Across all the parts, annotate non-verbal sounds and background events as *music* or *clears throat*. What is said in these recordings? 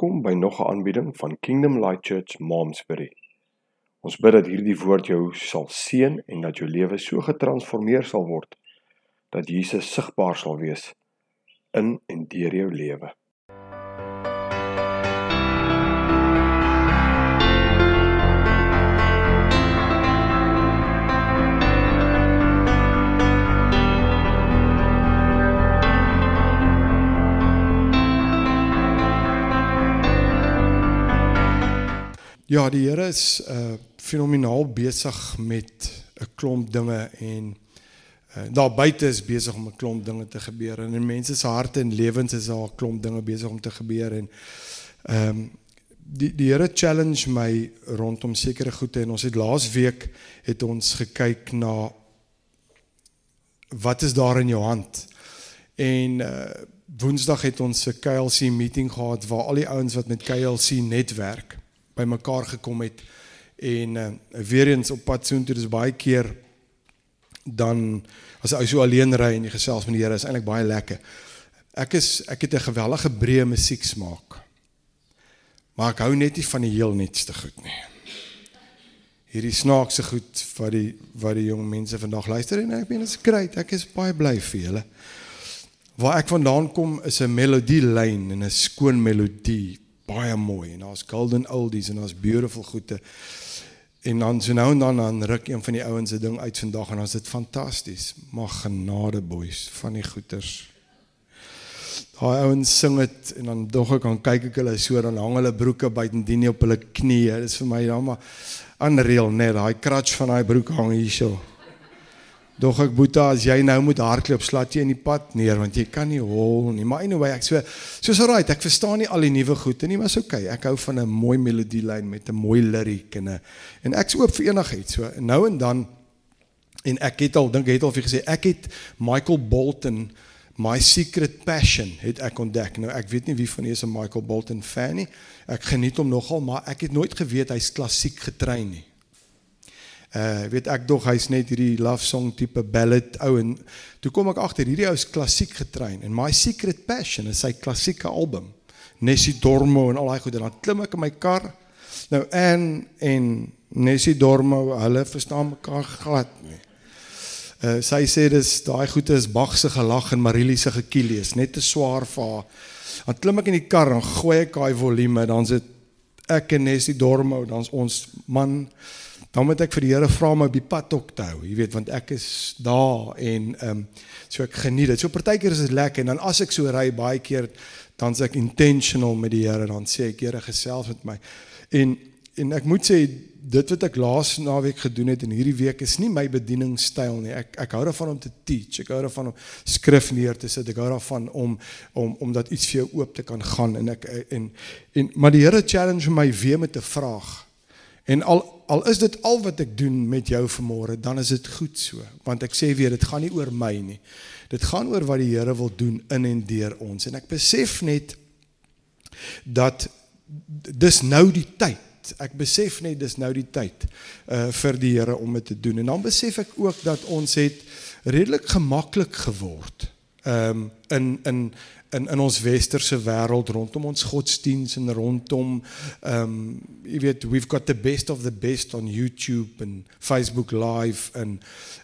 Welkom by nog 'n aanbieding van Kingdom Light Church Momsbury. Ons bid dat hierdie woord jou sal seën en dat jou lewe so getransformeer sal word dat Jesus sigbaar sal wees in en deur jou lewe. Ja, die Here is uh fenomenaal besig met 'n klomp dinge en uh, daar buite is besig om 'n klomp dinge te gebeur en in mense se harte en lewens is daar 'n klomp dinge besig om te gebeur en ehm um, die die Here challenge my rondom sekere goede en ons het laas week het ons gekyk na wat is daar in jou hand? En uh Woensdag het ons 'n KLC meeting gehad waar al die ouens wat met KLC netwerk bymekaar gekom het en uh, weer eens op pad soontoe dis baie keer dan as jy so alleen ry en jy gesels met die Here is eintlik baie lekker. Ek is ek het 'n gewellige breë musiek smaak. Maar ek hou net nie van die heel netste goed nie. Hierdie snaakse goed wat die wat die jong mense vandag luister en ek meen dit is great. Ek is baie bly vir julle. Waar ek vandaan kom is 'n melodielyn en 'n skoon melodie baie mooi en daar's golden oldies en daar's beautiful goede. En dan so nou en dan dan ruk een van die ouens se ding uit vandag en dan is dit fantasties. Mag genade boys van die goeters. Daai ouens sing dit en dan dog ek kan kyk ek hulle so dan hang hulle broeke buitendien op hulle knieë. Dit is vir my dan maar unreal net daai crutch van daai broek hang hierso. Dog ek Boeta as jy nou moet hardloop slat jy in die pad neer want jy kan nie hol nie. Maar anyway, ek so so's alright, ek verstaan nie al die nuwe goede nie, maar is okay. Ek hou van 'n mooi melodielyn met 'n mooi liriek en 'n en ek's oop vir enigiets. So nou en dan en ek het al dink het al vir gesê ek het Michael Bolton My Secret Passion het ek ontdek. Nou ek weet nie wie van julle is 'n Michael Bolton fan nie. Ek geniet hom nogal, maar ek het nooit geweet hy's klassiek getrein nie. Uh weet ek dog hy's net hierdie love song tipe ballad ou en toe kom ek agter hierdie ou is klassiek getrein en My Secret Passion is sy klassieke album. Nessie Dormo en al daai goed en dan klim ek in my kar. Nou en en Nessie Dormo, hulle verstaan mekaar glad nie. Uh sy sê dis daai goede is Bach se gelag en Marilie se gekielie is net te swaar vir haar. Dan klim ek in die kar en gooi ek daai volume dan sit ek en Nessie Dormo dan's ons man dan moet ek vir die Here vra om op die pad ook te hou. Jy weet want ek is daar en ehm um, so ek geniet dit. So partykeer is dit lekker en dan as ek so ry baie keer dan sê ek intentional met die Here dan sê ek Here gesels met my. En en ek moet sê dit wat ek laas naweek gedoen het en hierdie week is nie my bedieningsstyl nie. Ek ek hou daarvan om te teach. Ek hou daarvan om skrif neer te sit. Ek hou daarvan om om om dat iets vir jou oop te kan gaan en ek en en maar die Here challenge my weer met 'n vraag. En al al is dit al wat ek doen met jou vanmôre, dan is dit goed so, want ek sê weer dit gaan nie oor my nie. Dit gaan oor wat die Here wil doen in en deur ons en ek besef net dat dis nou die tyd. Ek besef net dis nou die tyd uh vir die Here om dit te doen. En dan besef ek ook dat ons het redelik gemaklik geword. Um in in in in ons westerse wêreld rondom ons godsdiens en rondom ehm um, jy weet we've got the best of the best on YouTube en Facebook live en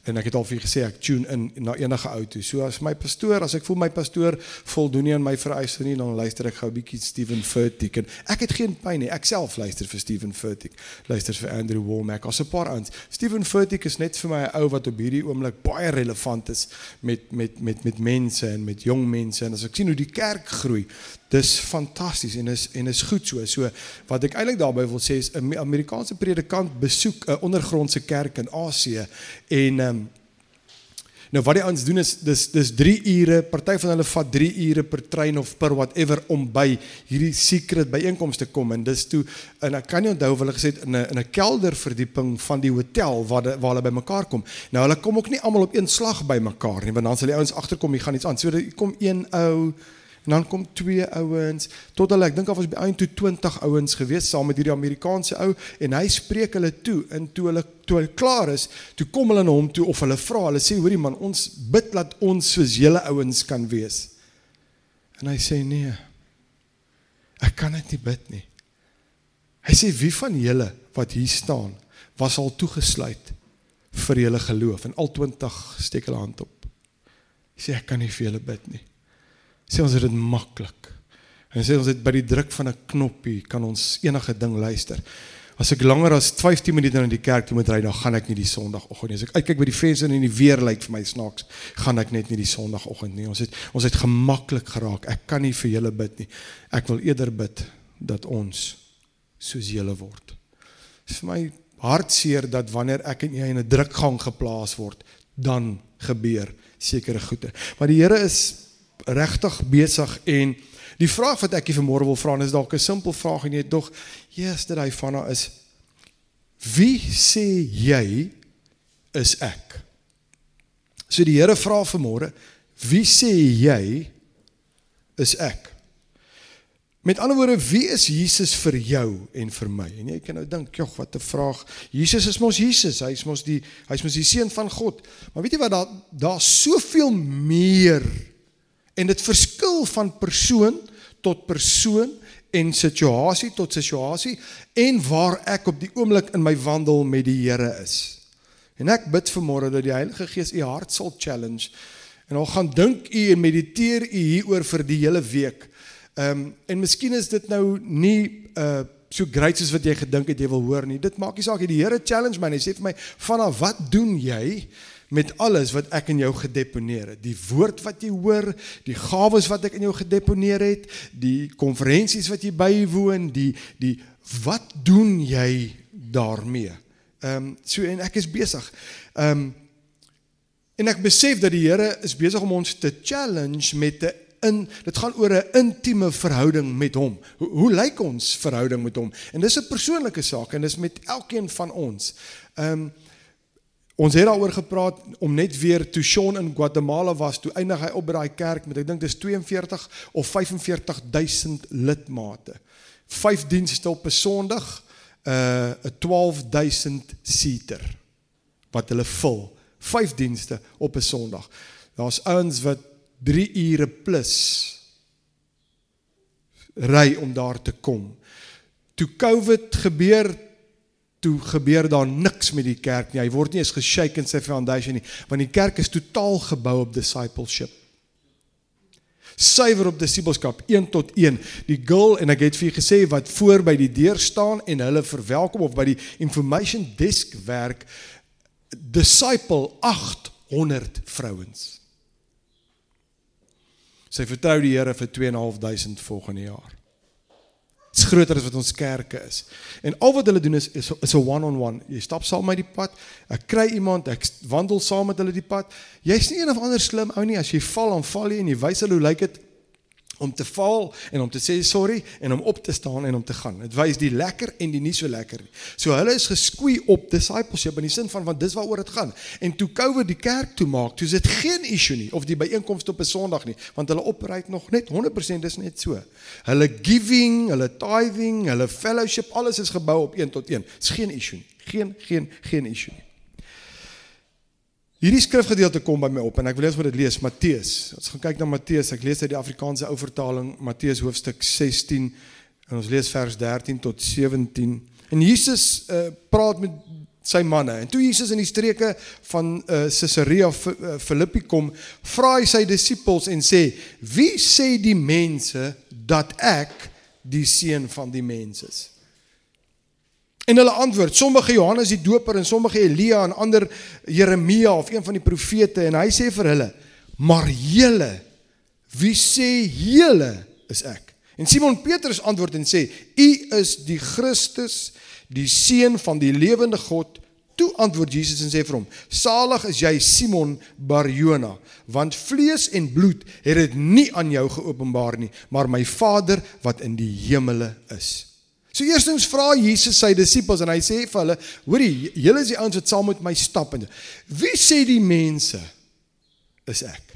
en ek het al vir gesê ek tune in na enige auto. So as my pastoor, as ek voel my pastoor voldoen nie aan my vereistes nie, dan luister ek gou bietjie Steven Furtick en ek het geen pyn nie. Ek self luister vir Steven Furtick, luister vir Andrew Womack, as 'n paar ouens. Steven Furtick is net vir my 'n ou wat op hierdie oomblik baie relevant is met met met met mense en met jong mense en as ek sien hoe die kerk groei, dis fantasties en is en is goed so. So wat ek eintlik daarby wil sê is 'n Amerikaanse predikant besoek 'n ondergrondse kerk in Asië en um, nou wat die ouens doen is dis dis 3 ure, party van hulle vat 3 ure per trein of per whatever om by hierdie secret byeenkomste te kom en dis toe en ek kan nie onthou of hulle gesê het in 'n in 'n kelderverdieping van die hotel waar de, waar hulle bymekaar kom. Nou hulle kom ook nie almal op een slag bymekaar nie, want dan sal die ouens agterkom, jy gaan iets aan. So daar kom een ou En dan kom twee ouens tot hulle ek dink al was by eintlik 20 ouens gewees saam met hierdie Amerikaanse ou en hy spreek hulle toe en toe hulle toe hulle klaar is, toe kom hulle na hom toe of hulle vra, hulle sê hoorie man, ons bid dat ons soos julle ouens kan wees. En hy sê nee. Ek kan dit nie bid nie. Hy sê wie van julle wat hier staan was al toegesluit vir julle geloof en al 20 steek hulle hand op. Hy sê ek kan nie vir julle bid nie. Sê ons het dit maklik. En sê ons het by die druk van 'n knoppie kan ons enige ding luister. As ek langer as 15 minute in die kerk toe moet ry, dan gaan ek nie die Sondagoggend nie. As ek uitkyk by die venster en die weer lyk vir my snaaks, gaan ek net nie die Sondagoggend nie. Ons het ons het gemaklik geraak. Ek kan nie vir julle bid nie. Ek wil eerder bid dat ons soos julle word. Dit is vir my hartseer dat wanneer ek en jy in 'n drukgang geplaas word, dan gebeur sekere goede. Maar die Here is regtig besig en die vraag wat ek hier vanmôre wil vra is dalk 'n simpel vraag en jy het nog yesterday vanna is wie sê jy is ek? So die Here vra vanmôre, wie sê jy is ek? Met ander woorde, wie is Jesus vir jou en vir my? En jy kan nou dink, "Jog, wat 'n vraag. Jesus is mos Jesus. Hy's mos die hy's mos die seun van God." Maar weet jy wat daar daar's soveel meer en dit verskil van persoon tot persoon en situasie tot situasie en waar ek op die oomblik in my wandel met die Here is. En ek bid vanmôre dat die Heilige Gees u hart sal challenge en al gaan dink u en mediteer u hieroor vir die hele week. Ehm um, en miskien is dit nou nie uh so great soos wat jy gedink het jy wil hoor nie. Dit maak nie saak nie. Die Here challenge my en hy sê vir my, "Vanaf wat doen jy met alles wat ek in jou gedeponeer het? Die woord wat jy hoor, die gawes wat ek in jou gedeponeer het, die konferensies wat jy bywoon, die die wat doen jy daarmee?" Ehm um, so en ek is besig. Ehm um, en ek besef dat die Here is besig om ons te challenge met 'n in dit gaan oor 'n intieme verhouding met hom. Hoe, hoe lyk ons verhouding met hom? En dis 'n persoonlike saak en dis met elkeen van ons. Ehm um, ons het daaroor gepraat om net weer toe Sean in Guatemala was, toe eindig hy op by daai kerk met ek dink dis 42 of 45000 lidmate. Vyf dienste op 'n Sondag, uh 'n 12000 seater wat hulle vul. Vyf dienste op 'n Sondag. Daar's ouens wat 3 ure plus ry om daar te kom. Toe Covid gebeur, toe gebeur daar niks met die kerk nie. Hy word nie eens geshake in sy foundation nie, want die kerk is totaal gebou op discipleship. Suiwer op disipelskap 1 tot 1. Die girl en ek het vir julle gesê wat voor by die deur staan en hulle verwelkom of by die information desk werk disciple 800 vrouens. Sy vertrou die Here vir 2.500 volgende jaar. Is groter as wat ons kerke is. En al wat hulle doen is is, 'n one-on-one. Jy stap saam met die pad. Ek kry iemand, ek wandel saam met hulle die pad. Jy's nie een of ander slim ou nie. As jy val, dan val jy en jy wys hulle hoe lyk dit om te val en om te sê sorry en om op te staan en om te gaan. Dit wys die lekker en die nie so lekker nie. So hulle is geskwee op discipleship in die sin van want dis waaroor dit gaan. En toe COVID die kerk toe maak, toe is dit geen issue nie of die byeenkomste op 'n Sondag nie, want hulle operate nog net 100% dis net so. Hulle giving, hulle tithing, hulle fellowship, alles is gebou op 1 tot 1. Dis geen issue nie. Geen geen geen issue nie. Hierdie skrifgedeelte kom by my op en ek wil eers wat dit lees Matteus. Ons gaan kyk na Matteus. Ek lees uit die Afrikaanse ou vertaling Matteus hoofstuk 16 en ons lees vers 13 tot 17. En Jesus uh, praat met sy manne. En toe Jesus in die streke van uh, Caesarea Philippi kom, vra hy sy disippels en sê: "Wie sê die mense dat ek die seun van die mens is?" En hulle antwoord, sommige Johannes die Doper en sommige Elia en ander Jeremia of een van die profete en hy sê vir hulle: "Maar julle, wie sê julle is ek?" En Simon Petrus antwoord en sê: "U is die Christus, die seun van die lewende God." Toe antwoord Jesus en sê vir hom: "Salig is jy Simon Barjona, want vlees en bloed het dit nie aan jou geopenbaar nie, maar my Vader wat in die hemele is." So eerstens vra Jesus sy disippels en hy sê vir hulle: "Hoorie, julle is die ouens wat saam met my stap en wie sê die mense is ek?"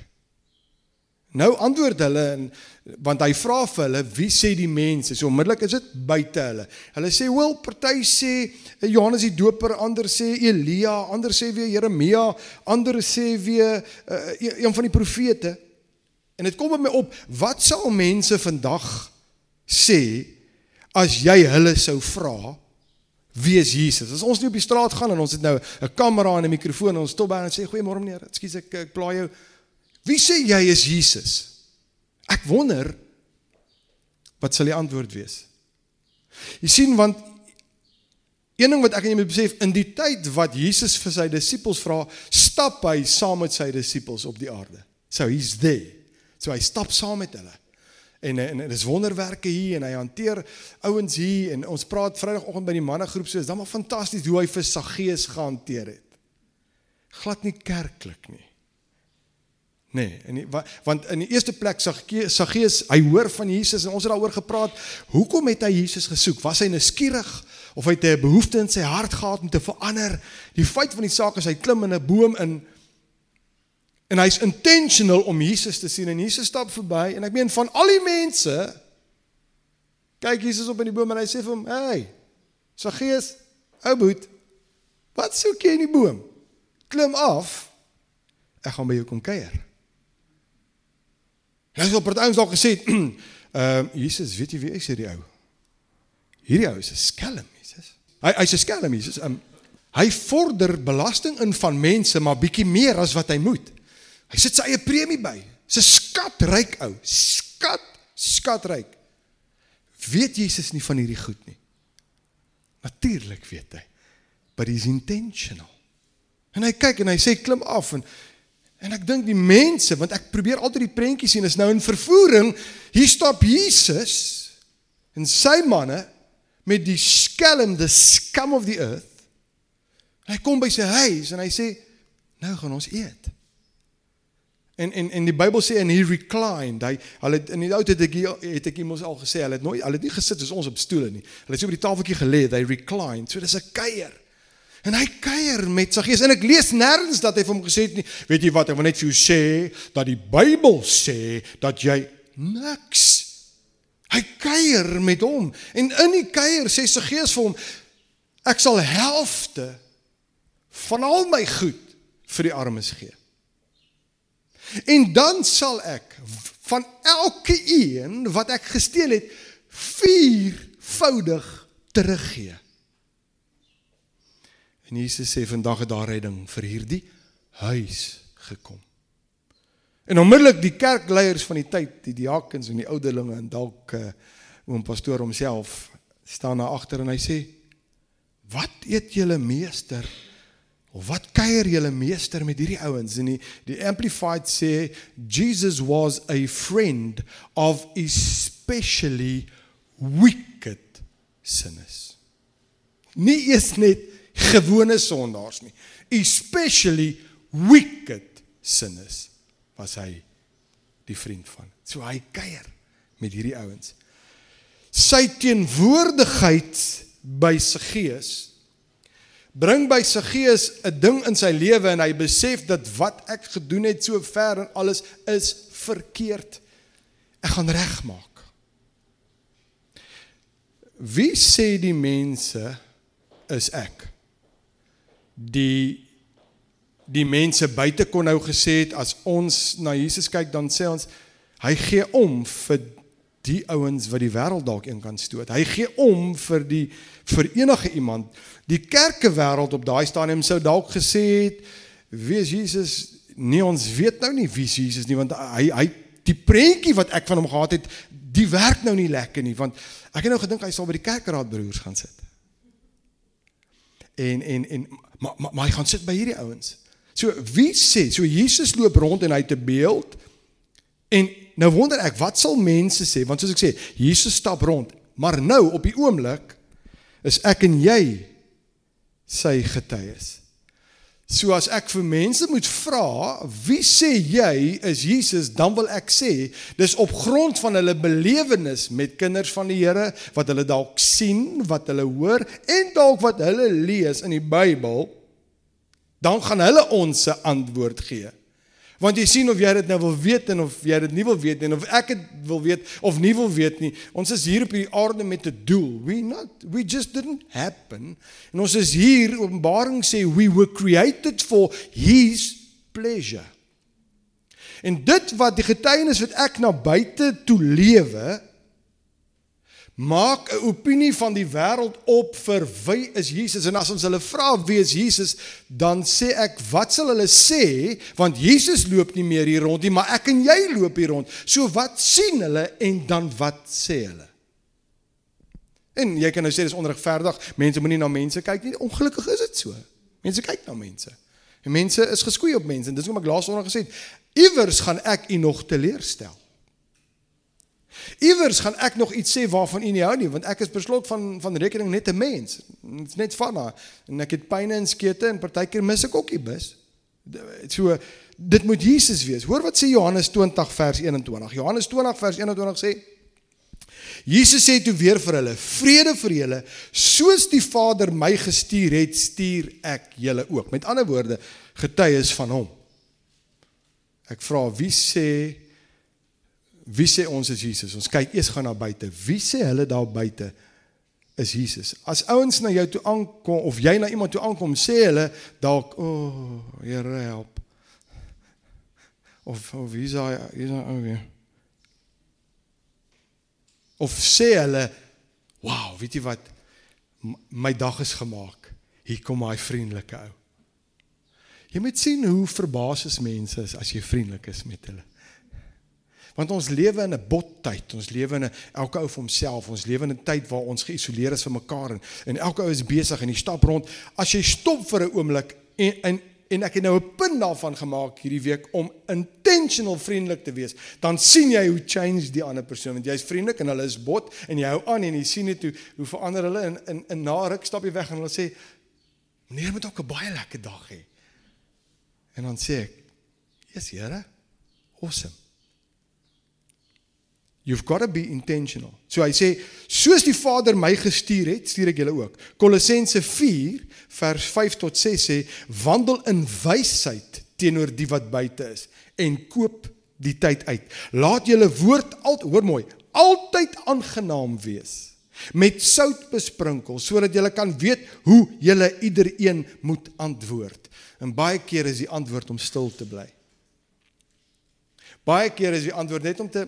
Nou antwoord hulle en want hy vra vir hulle: "Wie sê die mense?" So onmiddellik is dit buite hulle. Hulle sê: "Wel, party sê Johannes die Doper, ander sê Elia, ander sê weer Jeremia, ander sê weer uh, een van die profete." En dit kom by my op, wat sal mense vandag sê as jy hulle sou vra wie is Jesus? As ons nie op die straat gaan en ons het nou 'n kamera en 'n mikrofoon en ons stop by en sê goeiemôre meneer, ekskuus ek ek pla jou. Wie sê jy is Jesus? Ek wonder wat sal die antwoord wees? Jy sien want een ding wat ek en jy moet besef in die tyd wat Jesus vir sy disippels vra, stap hy saam met sy disippels op die aarde. So he's there. So hy stap saam met hulle. En en dit is wonderwerke hier en hy hanteer ouens hier en ons praat Vrydagoggend by die mannegroep so is dan maar fantasties hoe hy vir Saggeus gehanteer het. Glad nie kerklik nie. Nee, en die, want in die eerste plek Saggeus, hy hoor van Jesus en ons het daaroor gepraat. Hoekom het hy Jesus gesoek? Was hy nuuskierig of het hy 'n behoefte in sy hart gehad om te verander? Die feit van die saak is hy klim in 'n boom in En hy's intentional om Jesus te sien en Jesus stap verby en ek meen van al die mense kyk Jesus op in die boom en hy sê vir hom: "Hey, Saggeus, ou boet, wat soek jy in die boom? Klim af. Ek gaan by jou kom kuier." Hy het op partytjies dalk gesê, *clears throat* "Ehm uh, Jesus, weet jy wie is hierdie ou? Hierdie ou is 'n skelm, Jesus. Hy hy's 'n skelm, Jesus. Um, hy vorder belasting in van mense, maar bietjie meer as wat hy moet." Hy sit sy eie premie by. Dis 'n skatryk ou. Skat, skatryk. Weet Jesus nie van hierdie goed nie. Natuurlik weet hy. But he's intentional. En hy kyk en hy sê klim af en en ek dink die mense want ek probeer altyd die prentjies sien is nou in vervoering. Hier stap Jesus en sy manne met die skelm the scum of the earth. Hy kom by sy huis en hy sê nou gaan ons eet. En en en die Bybel sê en he reclined. Hy hulle in die ou tyd het ek het ek mos al gesê, hulle het nooit hulle het nie gesit soos ons op stoele nie. Hulle het so op die tafeltjie gelê, they reclined. So dis 'n kuier. En hy kuier met sy gees en ek lees nêrens dat hy vir hom gesê het nie, weet jy wat, ek wil net vir jou sê dat die Bybel sê dat jy niks. Hy kuier met hom en in die kuier sê sy gees vir hom ek sal helfte van al my goed vir die armes gee. En dan sal ek van elke een wat ek gesteel het viervoudig teruggee. En Jesus sê vandag het daar redding vir hierdie huis gekom. En onmiddellik die kerkleiers van die tyd, die diakens en die ouderlinge en dalk uh, oom pastoor homself staan daar agter en hy sê: "Wat eet julle meester?" Of wat kuier julle meester met hierdie ouens? En die die amplified sê Jesus was a friend of especially wicked sinners. Nie eens net gewone sondaars nie, especially wicked sinners was hy die vriend van. So hy kuier met hierdie ouens. Sy teenwoordigheid by sy gees bring by sy gees 'n ding in sy lewe en hy besef dat wat ek gedoen het so ver en alles is verkeerd. Ek gaan regmaak. Wie sê die mense is ek? Die die mense buite kon nou gesê het as ons na Jesus kyk dan sê ons hy gee om vir die ouens wat die wêreld dalk een kan stoot. Hy gee om vir die vir enige iemand. Die kerkewêreld op daai stadium sou dalk gesê het wie is Jesus? Nee, ons weet nou nie wie Jesus nie want hy hy die prentjie wat ek van hom gehad het, die werk nou nie lekker nie want ek het nou gedink hy sal by die kerkraad broers gaan sit. En en en maar maar, maar hy gaan sit by hierdie ouens. So wie sê, so Jesus loop rond en hy 'n beeld en Nou wonder ek, wat sal mense sê? Want soos ek sê, Jesus stap rond, maar nou op die oomblik is ek en jy sy getuies. So as ek vir mense moet vra, wie sê jy is Jesus, dan wil ek sê, dis op grond van hulle belewenis met kinders van die Here wat hulle dalk sien, wat hulle hoor en dalk wat hulle lees in die Bybel, dan gaan hulle ons 'n antwoord gee. Want jy sien of jy dit nou wil weet en of jy dit nie wil weet nie en of ek dit wil weet of nie wil weet nie. Ons is hier op hierdie aarde met 'n doel. We not we just didn't happen. En ons is hier Openbaring sê we were created for his pleasure. En dit wat die getuienis wat ek na buite toe lewe maak 'n opinie van die wêreld op vir wie is Jesus en as ons hulle vra wie is Jesus, dan sê ek, wat sal hulle sê? Want Jesus loop nie meer hier rond nie, maar ek en jy loop hier rond. So wat sien hulle en dan wat sê hulle? En jy kan nou sê dis onregverdig. Mense moenie na mense kyk nie. Ongelukkig is dit so. Mense kyk na mense. En mense is geskoei op mense en dis hoekom ek laas onder gesê het, iewers gaan ek u nog teleurstel. Iewers gaan ek nog iets sê waarvan u nie hou nie, want ek is beslot van van rekening net 'n mens. Dit's net van haar en ek het pyne en skete en partykeer mis ek ook die bus. So dit moet Jesus wees. Hoor wat sê Johannes 20 vers 21. Johannes 20 vers 21 sê Jesus sê toe weer vir hulle: "Vrede vir julle, soos die Vader my gestuur het, stuur ek julle ook." Met ander woorde, getuies van hom. Ek vra, wie sê wie sê ons is Jesus? Ons kyk eers gaan na buite. Wie sê hulle daar buite is Jesus? As ouens na jou toe aankom of jy na iemand toe aankom, sê hulle dalk, "O, oh, Here help." Of of wie sê hy, hier's nou weer. Of sê hulle, "Wow, weet jy wat? My dag is gemaak. Hier kom my vriendelike ou." Jy moet sien hoe verbaas is mense as jy vriendelik is met hulle. Want ons lewe in 'n bottyd. Ons lewe in 'n elke ou vir homself. Ons lewe in 'n tyd waar ons geïsoleer is van mekaar en, en elke ou is besig en hy stap rond. As jy stop vir 'n oomblik en en en ek het nou 'n punt daarvan gemaak hierdie week om intentional vriendelik te wees, dan sien jy hoe change die ander persoon want jy's vriendelik en hulle is bot en jy hou aan en jy sien net hoe hoe verander hulle in in, in na ruk stap jy weg en hulle sê meneer moet ook 'n baie lekker dag hê. En dan sê ek, "Yes, Here. Awesome." You've got to be intentional. So hy sê, soos die Vader my gestuur het, stuur ek julle ook. Kolossense 4 vers 5 tot 6 sê, wandel in wysheid teenoor die wat buite is en koop die tyd uit. Laat julle woord altyd, hoor mooi, altyd aangenaam wees met sout besprinkel sodat julle kan weet hoe julle iedereen moet antwoord. En baie keer is die antwoord om stil te bly. Baie keer is die antwoord net om te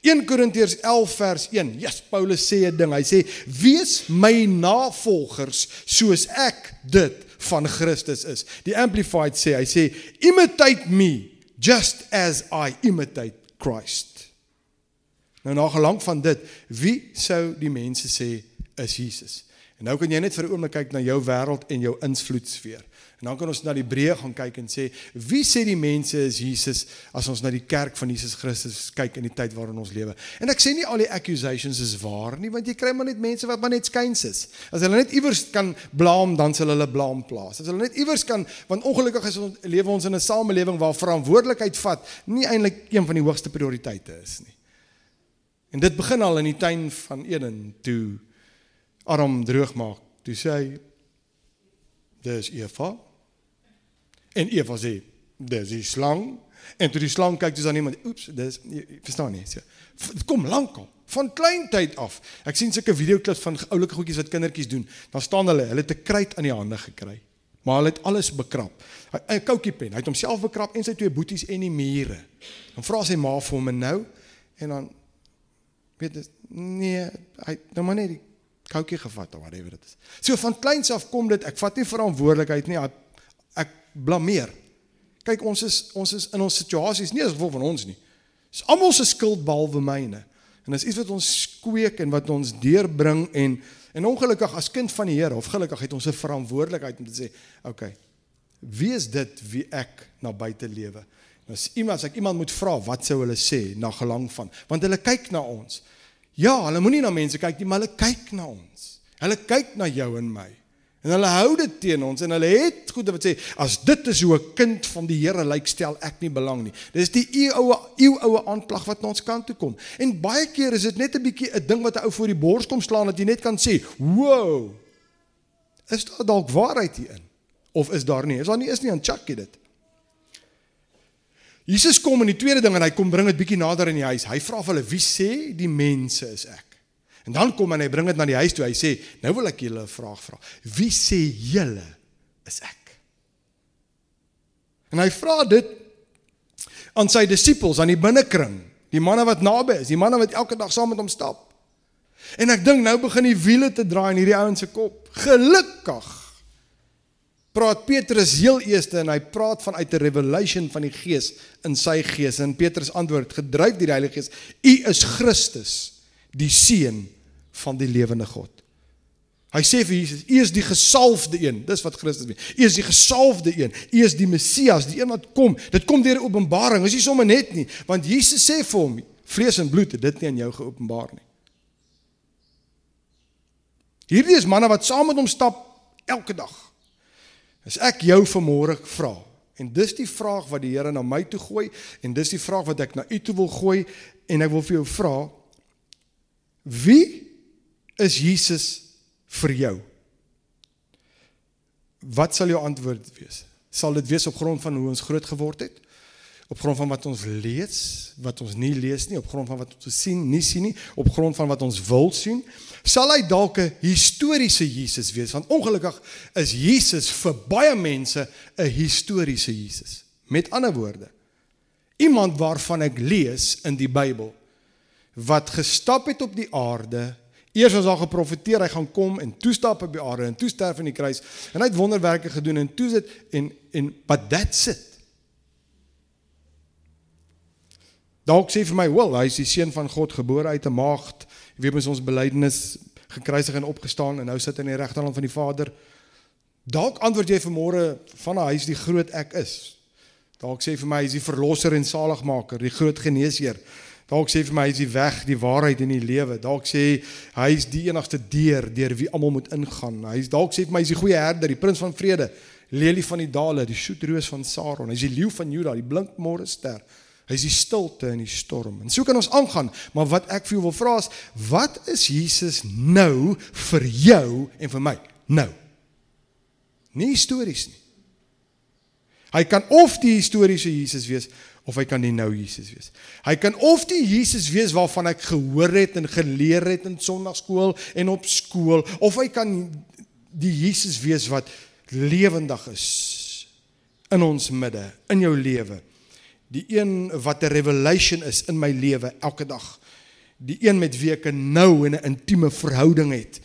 1 Korintiërs 11 vers 1. Ja, yes, Paulus sê 'n ding. Hy sê: "Wees my navolgers soos ek dit van Christus is." Die Amplified sê, hy sê: "Imitate me just as I imitate Christ." Nou na gelang van dit, wie sou die mense sê is Jesus? En nou kan jy net vir 'n oomblik kyk na jou wêreld en jou invloedsfeer. En dan kan ons na die breë gaan kyk en sê, wie sê die mense is Jesus as ons na die kerk van Jesus Christus kyk in die tyd waarin ons lewe? En ek sê nie al die accusations is waar nie, want jy kry maar net mense wat maar net skuins is. As hulle net iewers kan blaam, dan sal hulle blaam plaas. As hulle net iewers kan, want ongelukkig is ons lewe ons in 'n samelewing waar verantwoordelikheid vat nie eintlik een van die hoogste prioriteite is nie. En dit begin al in die tuin van Eden toe Adam droog maak. Toe sê hy dis Eva En Eva sê, dis die slang. En toe die slang kyk, dis dan iemand, oeps, dis verstaan nie. So, dit kom lankal van klein tyd af. Ek sien sulke videoklips van oulike goedjies wat kindertjies doen. Dan staan hulle, hulle het 'n kruit aan die hande gekry. Maar hulle het alles bekrap. 'n Koutjie pen. Hy het homself bekrap en sy twee boeties en die mure. Dan vra sy ma vir hom en nou en dan weet jy nee, hy nou maar net die koutjie gevat of whatever dit is. So van kleins af kom dit, ek vat nie verantwoordelikheid nie. Ek blameer. Kyk, ons is ons is in ons situasies nie as gevolg van ons nie. Dis almal se skuld behalwe myne. En dis iets wat ons kweek en wat ons deurbring en en ongelukkig as kind van die Here of gelukkig het ons 'n verantwoordelikheid om te sê, oké. Okay, wie is dit wie ek na buite lewe? As iemand as ek iemand moet vra, wat sou hulle sê na gelang van? Want hulle kyk na ons. Ja, hulle moenie na mense kyk nie, maar hulle kyk na ons. Hulle kyk na jou en my. En hulle hou dit teen ons en hulle het goed wat sê as dit is hoe 'n kind van die Here lyk stel ek nie belang nie. Dis die eeue eeue aanklag wat na ons kant toe kom. En baie keer is dit net 'n bietjie 'n ding wat 'n ou voor die bors kom slaan dat jy net kan sê, "Wow." Is daar dalk waarheid hierin? Of is daar nie? Is daar nie is nie aan check jy dit. Jesus kom in die tweede ding en hy kom bring dit bietjie nader in die huis. Hy vra vir hulle, "Wie sê die mense is ek?" En dan kom en hy bring dit na die huis toe. Hy sê, "Nou wil ek julle 'n vraag vra. Wie sê julle is ek?" En hy vra dit aan sy disippels aan die binnekring. Die manne wat naby is, die manne wat elke dag saam met hom stap. En ek dink nou begin die wiele te draai in hierdie ouens se kop. Gelukkig praat Petrus heel eerste en hy praat vanuit 'n revelation van die Gees in sy gees en Petrus antwoord gedryf deur die Heilige Gees: "U is Christus, die seun van die lewende God." Hy sê vir Jesus: "U is die gesalfde een." Dis wat Christus is. U is die gesalfde een. U is die Messias, die een wat kom. Dit kom deur openbaring. Dis nie sommer net nie, want Jesus sê vir hom: "Vlees en bloed het dit nie aan jou geopenbaar nie." Hierdie is manne wat saam met hom stap elke dag. As ek jou vanmôre vra, en dis die vraag wat die Here na my toe gooi en dis die vraag wat ek na u toe wil gooi en ek wil vir jou vra wie is Jesus vir jou? Wat sal jou antwoord wees? Sal dit wees op grond van hoe ons groot geword het? Op grond van wat ons lees, wat ons nie lees nie, op grond van wat ons sien, nie sien nie, op grond van wat ons wil sien? Sal hy dalk 'n historiese Jesus wees? Want ongelukkig is Jesus vir baie mense 'n historiese Jesus. Met ander woorde, iemand waarvan ek lees in die Bybel wat gestap het op die aarde Eers was daar geprofeteer hy gaan kom en toe stap op die aarde en toe sterf aan die kruis en hy het wonderwerke gedoen en toe sit en en but that's it. Dalk sê vir my, "Wel, hy is die seun van God gebore uit 'n maagd." Jy weet mens ons belydenis gekruisig en opgestaan en nou sit hy in die regterhand van die Vader. Dalk antwoord jy vanmôre van hy is die groot ek is. Dalk sê vir my hy is die verlosser en saligmaker, die groot geneesheer. Dalk sê vir my hy is die weg, die waarheid en die lewe. Dalk sê hy is die enigste deur deur wie almal moet ingaan. Hy is dalk sê vir my hy is die goeie herder, die prins van vrede, lelie van die dale, die soetroos van Saron. Hy is die leeu van Juda, die blink môre ster. Hy is die stilte in die storm. En so kan ons aangaan, maar wat ek vir jou wil vra is, wat is Jesus nou vir jou en vir my? Nou. Nie stories nie. Hy kan of die historiese Jesus wees of hy kan die nou Jesus wees. Hy kan of die Jesus wees waarvan ek gehoor het en geleer het in sonnaarskool en op skool of hy kan die Jesus wees wat lewendig is in ons midde, in jou lewe. Die een wat 'n revelation is in my lewe elke dag. Die een met wie ek nou 'n intieme verhouding het.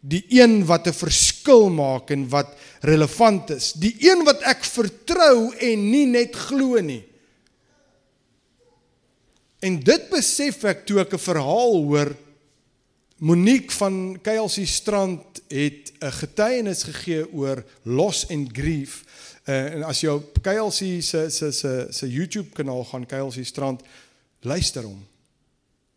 Die een wat 'n verskil maak en wat relevant is. Die een wat ek vertrou en nie net glo nie. En dit besef ek toe ek 'n verhaal hoor Monique van KLC Strand het 'n getuienis gegee oor loss and grief. Uh, en as jy op KLC se se se se YouTube kanaal gaan KLC Strand luister hom.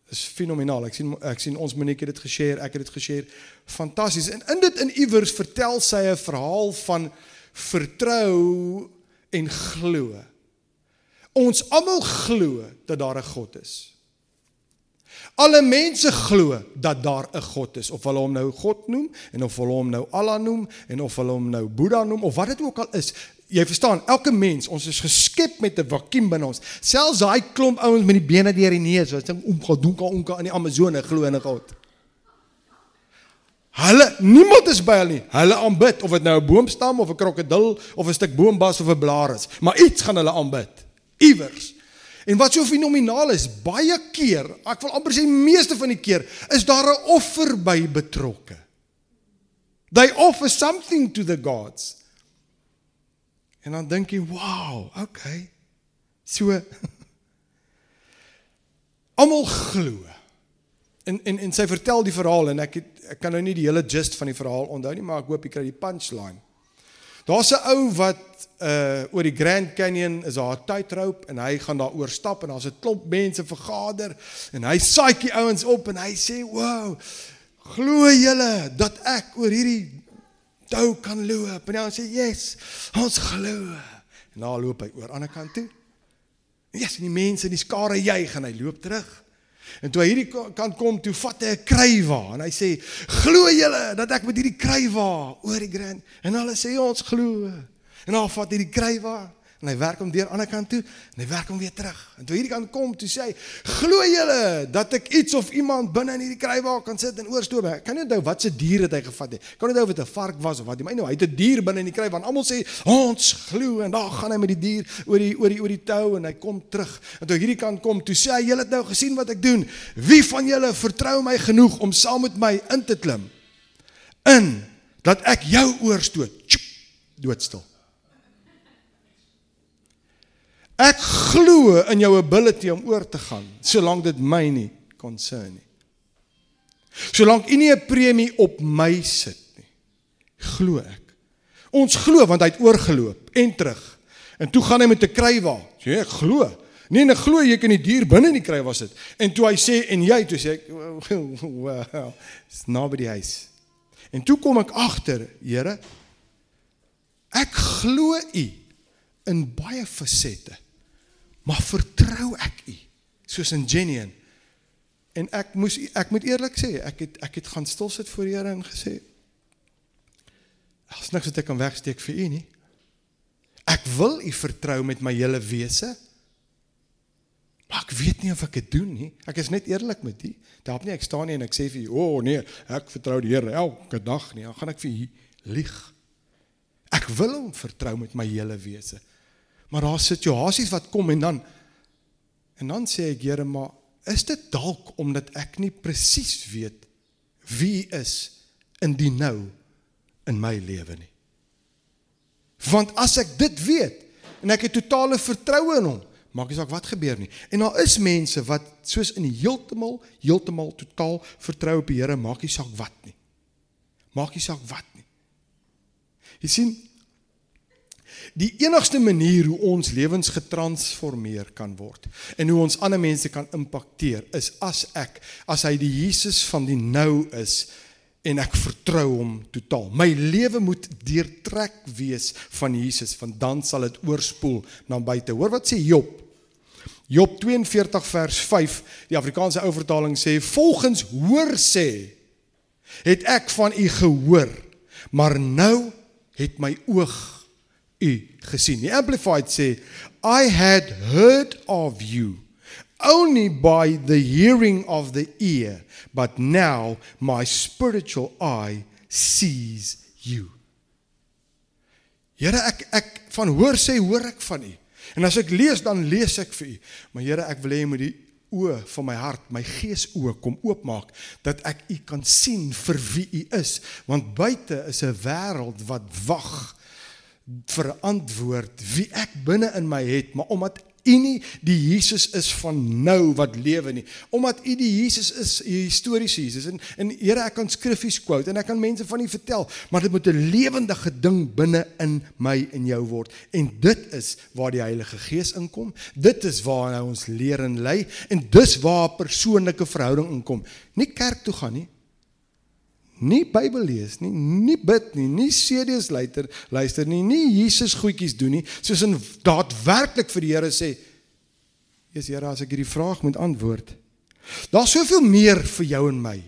Is fenomenaal. Ek sien ek sien ons Monique het dit geshare, ek het dit geshare. Fantasties. En in dit in iewers vertel sy 'n verhaal van vertrou en glo. Ons almal glo dat daar 'n God is. Alle mense glo dat daar 'n God is, of hulle hom nou God noem en of hulle hom nou Allah noem en of hulle hom nou Boeddha noem of wat dit ook al is. Jy verstaan, elke mens, ons is geskep met 'n vakuum binne ons. Selfs daai klomp ouens met die bene deur die neus, wat ding om gedoen kan onka in die Amazone glo in 'n God. Hulle niemand is by hulle nie. Hulle aanbid of dit nou 'n boomstam of 'n krokodil of 'n stuk boombas of 'n blaar is, maar iets gaan hulle aanbid iewers. En wat so fenomenaal is, baie keer, ek wil amper sê meeste van die keer, is daar 'n offer by betrokke. They offer something to the gods. En dan dink jy, "Wow, okay." So *laughs* almal glo. En en en sy vertel die verhaal en ek het, ek kan nou nie die hele gist van die verhaal onthou nie, maar ek hoop jy kry die punchline. Daar's 'n ou wat uh oor die Grand Canyon is daar 'n tydroop en hy gaan daar oor stap en daar's 'n klomp mense vergader en hy saai die ouens op en hy sê, "Wow, glo julle dat ek oor hierdie tou kan loop?" En hy sê, "Yes, ons glo." En dan loop hy oor aan die ander kant toe. Yes, en die mense in die skare juig en hy loop terug. En toe hy hierdie kant kom, toe vat hy 'n krywa en hy sê: "Glo julle dat ek met hierdie krywa oor die Grand?" En hulle sê: "Ons glo." En dan vat hy die krywa en hy werk hom deur aan die ander kant toe en hy werk hom weer terug. En toe hierdie kant kom, toe sê hy: "Glo julle dat ek iets of iemand binne in hierdie krywa kan sit en oorstoom?" Ek kan nie onthou wat se dier het hy gevat nie. Kan nie onthou of dit 'n vark was of wat nie. Maar nou, hy het 'n dier binne in die krywa. Almal sê: "Ons glo." En daar gaan hy met die dier oor die oor die oor die tou en hy kom terug. En toe hierdie kant kom, toe sê hy: "Julle het nou gesien wat ek doen. Wie van julle vertrou my genoeg om saam met my in te klim?" In dat ek jou oorstoot. Doodstil. Ek glo in jou ability om oor te gaan, solank dit my nie concern nie. Solank u nie 'n premie op my sit nie, glo ek. Ons glo want hy het oorgeloop en terug. En toe gaan hy met 'n krywa. Sê ek glo. Nee, ek glo jy kan die dier binne in die krywa sit. En toe hy sê en jy toe sê ek *laughs* wow, it's nobody huis. En toe kom ek agter, Here, ek glo u in baie fasette maar vertrou ek u soos in Geneon en ek moes ek moet eerlik sê ek het ek het gaan stil sit voor die Here en gesê as niks wat ek kan wegsteek vir u nie. Ek wil u vertrou met my hele wese maar ek weet nie of ek dit doen nie. Ek is net eerlik met u. Daarop nie ek staan nie en ek sê vir u o oh, nee ek vertrou die Here elke dag nie. Dan gaan ek vir u lieg. Ek wil hom vertrou met my hele wese Maar daar situasies wat kom en dan en dan sê ek Here, maar is dit dalk omdat ek nie presies weet wie is in die nou in my lewe nie. Want as ek dit weet en ek het totale vertroue in hom, maak nie saak wat gebeur nie. En daar is mense wat soos in heeltemal heeltemal totaal vertrou op die Here, maak nie saak wat nie. Maak nie saak wat nie. Jy sien, Die enigste manier hoe ons lewens getransformeer kan word en hoe ons ander mense kan impakteer is as ek as hy die Jesus van die nou is en ek vertrou hom totaal. My lewe moet deurtrek wees van Jesus, want dan sal dit oorspoel na buite. Hoor wat sê Job? Job 42 vers 5, die Afrikaanse ou vertaling sê volgens hoor sê het ek van u gehoor, maar nou het my oog u gesien. Die amplified sê I had heard of you only by the hearing of the ear but now my spiritual eye sees you. Here ek ek van hoor sê hoor ek van u. En as ek lees dan lees ek vir u. Maar Here ek wil hê jy moet die oë van my hart, my gees oë kom oopmaak dat ek u kan sien vir wie u is want buite is 'n wêreld wat wag verantwoord wie ek binne in my het, maar omdat U nie die Jesus is van nou wat lewe nie. Omdat U die Jesus is, die historiese Jesus. En en Here, ek kan skriffies quote en ek kan mense van U vertel, maar dit moet 'n lewendige ding binne in my en jou word. En dit is waar die Heilige Gees inkom. Dit is waar hy ons leer en lei en dis waar persoonlike verhouding inkom. Nie kerk toe gaan nie nie Bybel lees nie, nie bid nie, nie CD's luister, luister nie, nie Jesus goedjies doen nie, soos in daadwerklik vir die Here sê, "Jesus Here, as ek hierdie vraag moet antwoord, daar's soveel meer vir jou en my."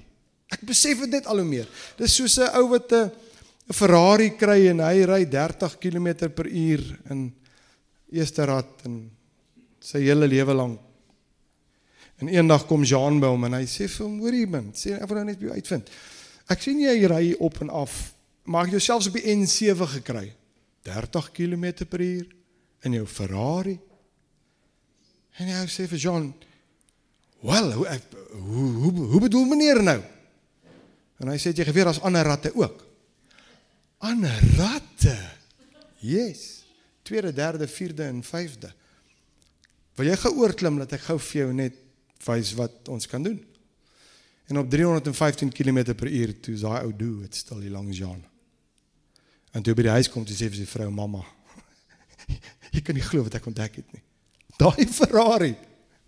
Ek besef dit net al hoe meer. Dis soos 'n ou wat 'n 'n Ferrari kry en hy ry 30 km per uur in eerste rad en sy hele lewe lank En eendag kom Jean by hom en hy sê vir hom: "Hoorie man, sê ek wil nou net by jou uitvind. Ek sien jy ry op en af. Maak jouself op die N7 gekry. 30 km/h in jou Ferrari. En hy sê vir John, "Wel, hoe hoe hoe, hoe bedoel meneer nou?" En hy sê jy geweet daar's ander ratte ook. Ander ratte. Yes. Tweede, derde, vierde en vyfde. Wil jy geoorklim dat ek gou vir jou net wys wat ons kan doen? En op 315 km per uur toe daai ou doe het stil hier langs Jan. En toe by die huis kom toe sê vir sy vrou mamma. *laughs* Jy kan nie glo wat ek ontdek het nie. Daai Ferrari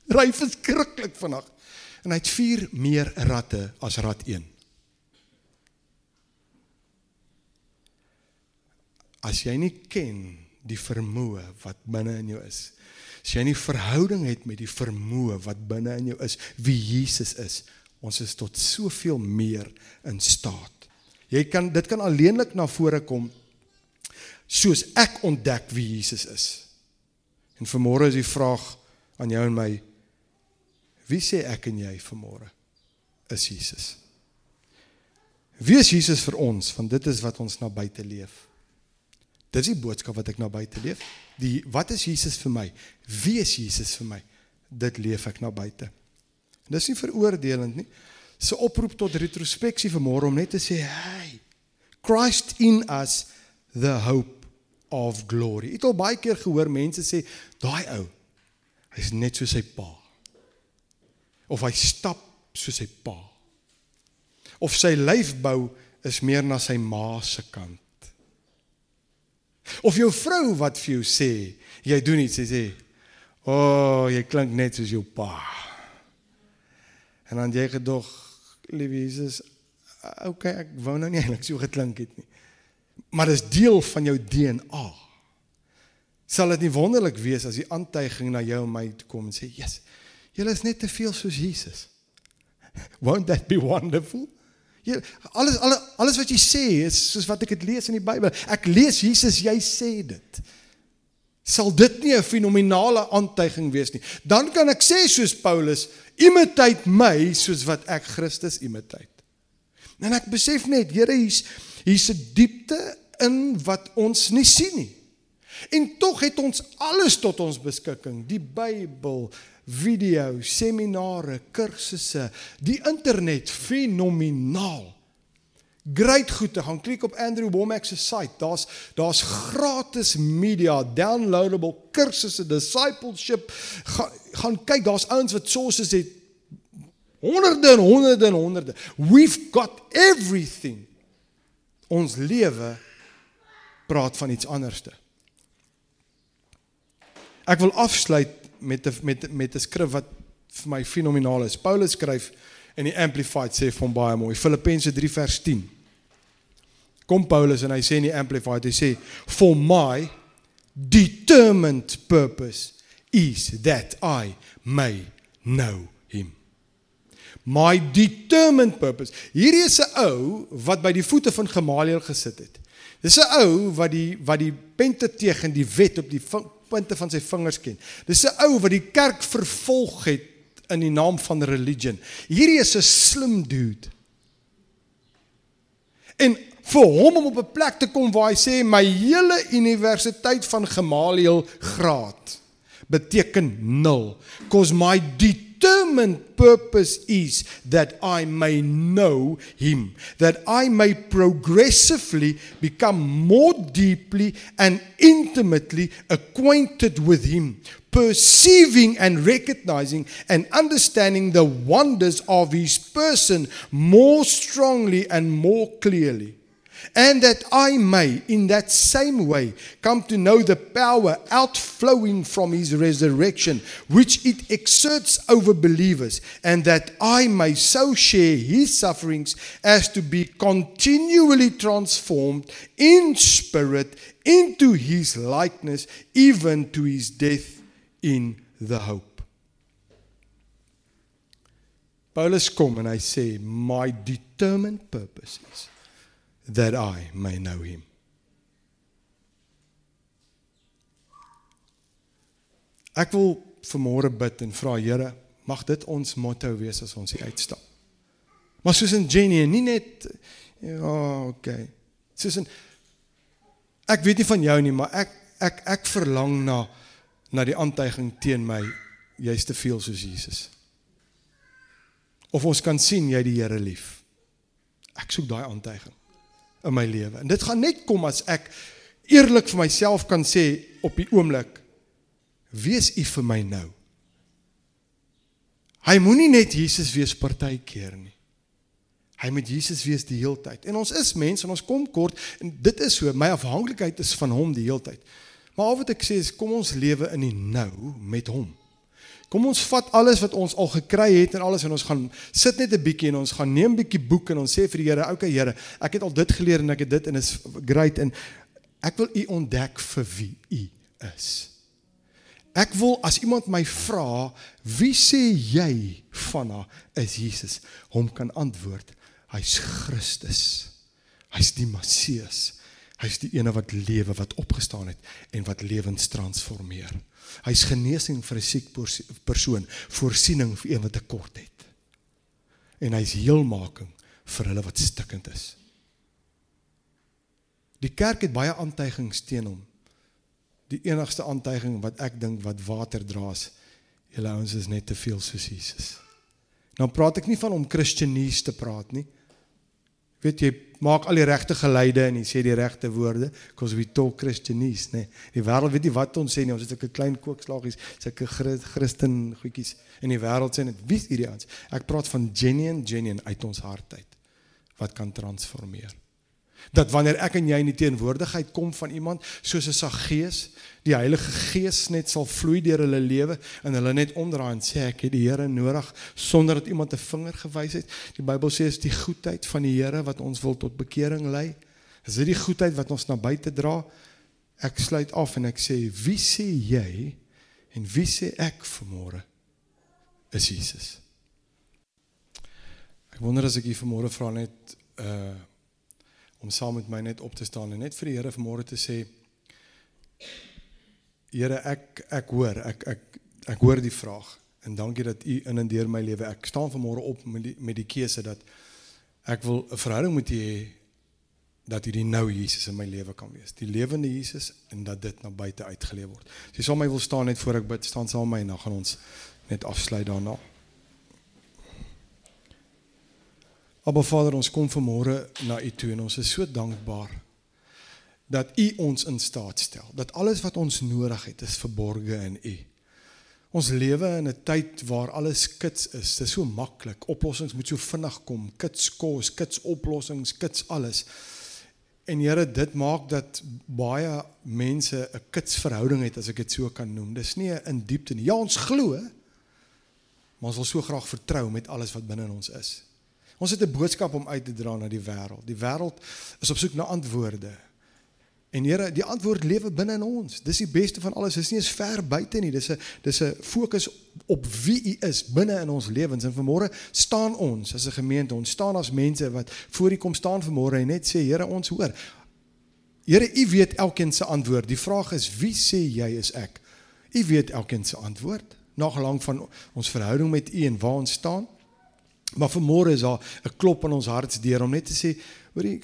ry verskriklik vinnig. En hy het 4 meer ratte as rat 1. As jy nie ken die vermoë wat binne in jou is. As jy nie verhouding het met die vermoë wat binne in jou is, wie Jesus is, Ons is tot soveel meer in staat. Jy kan dit kan alleenlik na vore kom soos ek ontdek wie Jesus is. En vanmôre is die vraag aan jou en my: Wie sê ek en jy vanmôre is Jesus? Wie is Jesus vir ons? Want dit is wat ons na buite leef. Dis die boodskap wat ek na buite leef. Die wat is Jesus vir my? Wie is Jesus vir my? Dit leef ek na buite. Dis nie veroordelend nie. Se oproep tot retrospeksie vanmôre om net te sê, "Hey, Christ in us the hope of glory." Ek het al baie keer gehoor mense sê, "Daai ou, hy's net soos sy pa." Of hy stap soos sy pa. Of sy lyfbou is meer na sy ma se kant. Of jou vrou wat vir jou sê, jy doen iets, sy sê, "O, oh, jy klink net soos jou pa." En dan jy gedog, liewe Jesus, okay, ek wou nou nie eintlik so geklink het nie. Maar dis deel van jou DNA. Sal dit nie wonderlik wees as die aantuiging na jou en my toe kom en sê, "Jesus, jy is net te veel soos Jesus." *laughs* Won't that be wonderful? Jy alles alles alles wat jy sê is soos wat ek dit lees in die Bybel. Ek lees Jesus, jy sê dit. Sal dit nie 'n fenominale aantuiging wees nie? Dan kan ek sê soos Paulus, imitate my soos wat ek Christus imitate. En ek besef net, Here, hier's hier's 'n diepte in wat ons nie sien nie. En tog het ons alles tot ons beskikking, die Bybel, video, seminare, kursusse, die internet, fenomenaal. Great goed te gaan klik op Andrew Womack se site. Daar's daar's gratis media, downloadable kursusse, discipleship. Ga, gaan kyk, daar's ouens wat sources het honderde en honderde en honderde. We've got everything. Ons lewe praat van iets anderste. Ek wil afsluit met 'n met met 'n skrif wat vir my fenomenaal is. Paulus skryf in die Amplified sê van baie mooi. Filippense 3 vers 10. Kom Paulus en hy sê in die Amplified, hy sê for my determined purpose is that I may know him. My determined purpose. Hierdie is 'n ou wat by die voete van Gamaliel gesit het. Dis 'n ou wat die wat die Pentateuch en die wet op die punte van sy vingers ken. Dis 'n ou wat die kerk vervolg het in die naam van religion. Hierdie is 'n slim dude. En vir hom om op 'n plek te kom waar hy sê my hele universiteit van Gamaliel graad beteken nul. Cause my determined purpose is that I may know him, that I may progressively become more deeply and intimately acquainted with him, perceiving and recognizing and understanding the wonders of his person more strongly and more clearly and that I may, in that same way, come to know the power outflowing from his resurrection, which it exerts over believers, and that I may so share his sufferings as to be continually transformed in spirit into his likeness, even to his death in the hope. Paulus kom en hy sê my determined purpose is that I may know him. Ek wil vanmôre bid en vra Here, mag dit ons motto wees as ons hier uitstap. Maar soos in Jenny, nie net ja, okay. Soos in ek weet nie van jou nie, maar ek ek ek verlang na na die aantuiging teen my jy's te veel soos Jesus. Of ons kan sien jy die Here lief. Ek soek daai aantuiging in my lewe. En dit gaan net kom as ek eerlik vir myself kan sê op die oomblik wees u vir my nou. Hy moenie net Jesus wees partykeer nie. Hy moet Jesus wees die heeltyd. En ons is mense en ons kom kort en dit is so, my afhanklikheid is van hom die heeltyd. Maar al wat ek sê is kom ons lewe in die nou met hom. Kom ons vat alles wat ons al gekry het en alles en ons gaan sit net 'n bietjie en ons gaan neem 'n bietjie boek en ons sê vir die Here, "Oké okay, Here, ek het al dit geleer en ek het dit en is great en ek wil U ontdek vir wie U is." Ek wil as iemand my vra, "Wie sê jy van haar is Jesus?" hom kan antwoord, "Hy's Christus. Hy's die Messias. Hy's die ene wat lewe, wat opgestaan het en wat lewens transformeer. Hy's genesing vir 'n siek persoon, voorsiening vir een wat tekort het. En hy's heelmaking vir hulle wat stikkend is. Die kerk het baie aantuigings teen hom. Die enigste aantuiging wat ek dink wat water draas, julle ouens is net te veel soos Jesus. Nou praat ek nie van om Christenees te praat nie. Weet jy, maak al die regte geleide en jy sê die regte woorde, because we talk Christianese, nê. Nee. Die wêreld weet nie wat ons sê nie. Ons het 'n klein kookslaagies, sulke Christen goedjies in die wêreld sê net wie hierdie ouens. Ek praat van genuine, genuine uit ons hart uit wat kan transformeer dat wanneer ek en jy in die teenwoordigheid kom van iemand soos 'n Saggees, die Heilige Gees net sal vloei deur hulle lewe en hulle net omdraai en sê ek het die Here nodig sonder dat iemand 'n vinger gewys het. Die Bybel sê is die goedheid van die Here wat ons wil tot bekering lei. Is dit die goedheid wat ons na buite dra? Ek sluit af en ek sê wie sê jy en wie sê ek vanmôre is Jesus. Ek wonder as ek hier vanmôre vra net uh om saam met my net op te staan en net vir die Here vanmôre te sê Here ek ek hoor ek ek ek hoor die vraag en dankie dat u in en deur my lewe ek staan vanmôre op met die met die keuse dat ek wil 'n verhouding met u hê dat hierdie nou Jesus in my lewe kan wees die lewende Jesus en dat dit na buite uitgeleef word. As jy saam my wil staan net voor ek bid staan saam met my en dan gaan ons net afsluit daarna. Aba Vader, ons kom vanmôre na U toe en ons is so dankbaar dat U ons in staat stel. Dat alles wat ons nodig het is verborge in U. Ons lewe in 'n tyd waar alles kits is. Dit is so maklik. Oplossings moet so vinnig kom. Kits kos, kits oplossings, kits alles. En Here, dit maak dat baie mense 'n kits verhouding het as ek dit so kan noem. Dis nie in diepte nie. Ja, ons glo, maar ons wil so graag vertrou met alles wat binne in ons is. Ons het 'n boodskap om uit te dra na die wêreld. Die wêreld is op soek na antwoorde. En Here, die antwoord lewe binne in ons. Dis die beste van alles. Dit is nie eens ver buite nie. Dis 'n dis 'n fokus op wie U is binne in ons lewens. En vanmôre staan ons as 'n gemeente, ons staan as mense wat voor U kom staan vanmôre en net sê, Here, ons hoor. Here, U weet elkeen se antwoord. Die vraag is, wie sê jy is ek? U weet elkeen se antwoord. Nagelang van ons verhouding met U en waar ons staan. Maar vanmôre is daar 'n klop in ons hartsdeur om net te sê, hoorie,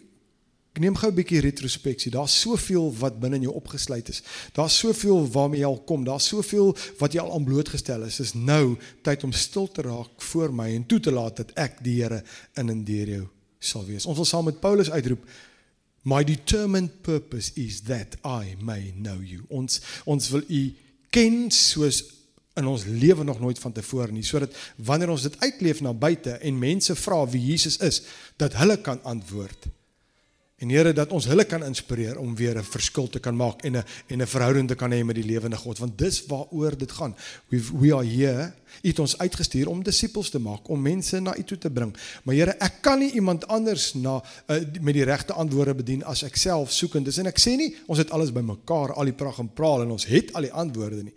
neem gou 'n bietjie retrospeksie. Daar's soveel wat binne in jou opgesluit is. Daar's soveel waarmee jy al kom. Daar's soveel wat jy al aan blootgestel is. Dis nou tyd om stil te raak voor my en toe te laat dat ek die Here in en deur jou sal wees. Ons wil saam met Paulus uitroep My determined purpose is that I may know you. Ons ons wil u ken soos in ons lewe nog nooit van tevore nie. Sodat wanneer ons dit uitleef na buite en mense vra wie Jesus is dat hulle kan antwoord en Here dat ons hulle kan inspireer om weer 'n verskil te kan maak en 'n en 'n verhouding te kan hê met die lewende God. Want dis waaroor dit gaan. We we are here. Het ons uitgestuur om disippels te maak om mense na U toe te bring. Maar Here ek kan nie iemand anders na uh, met die regte antwoorde bedien as ek self soekend is. En ek sê nie ons het alles bymekaar al die pragt en praal en ons het al die antwoorde nie.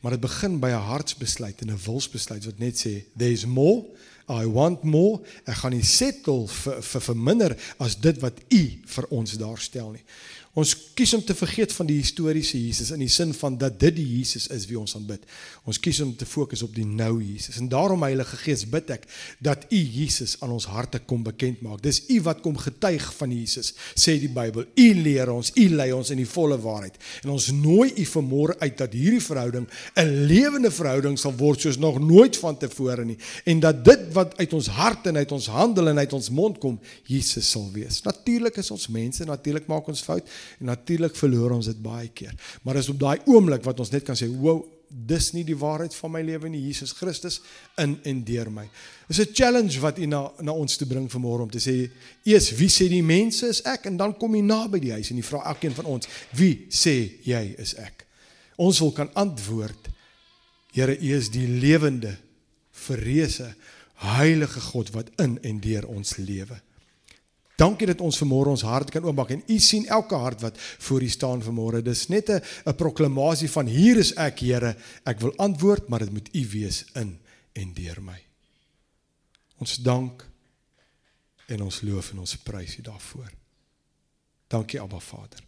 Maar dit begin by 'n hartsbesluit en 'n wilsbesluit wat net sê there's more, I want more. Ek gaan nie settle vir vir verminder as dit wat U vir ons daar stel nie. Ons kies om te vergeet van die historiese Jesus in die sin van dat dit die Jesus is wie ons aanbid. Ons kies om te fokus op die nou Jesus. En daarom Heilige Gees bid ek dat U Jesus aan ons harte kom bekend maak. Dis U wat kom getuig van Jesus, sê die Bybel. U leer ons, U lei ons in die volle waarheid. En ons nooi U vanmôre uit dat hierdie verhouding 'n lewende verhouding sal word soos nog nooit vantevore nie en dat dit wat uit ons hart en uit ons handel en uit ons mond kom, Jesus sal wees. Natuurlik is ons mense, natuurlik maak ons foute En natuurlik verloor ons dit baie keer. Maar dis op daai oomblik wat ons net kan sê, "Wow, dis nie die waarheid van my lewe nie, Jesus Christus in en deur my." Dis 'n challenge wat U na na ons toe bring vanmôre om te sê, "Eers, wie sê die mense is ek?" En dan kom U naby die huis en U vra elkeen van ons, "Wie sê jy is ek?" Ons wil kan antwoord, "Here, U is die lewende, verreëse, heilige God wat in en deur ons lewe." Dankie dat ons vanmôre ons hart kan oopmaak en u sien elke hart wat voor u staan vanmôre. Dis net 'n 'n proklamasie van hier is ek, Here. Ek wil antwoord, maar dit moet u wees in en deur my. Ons dank en ons loof en ons prys u daarvoor. Dankie Abba Vader.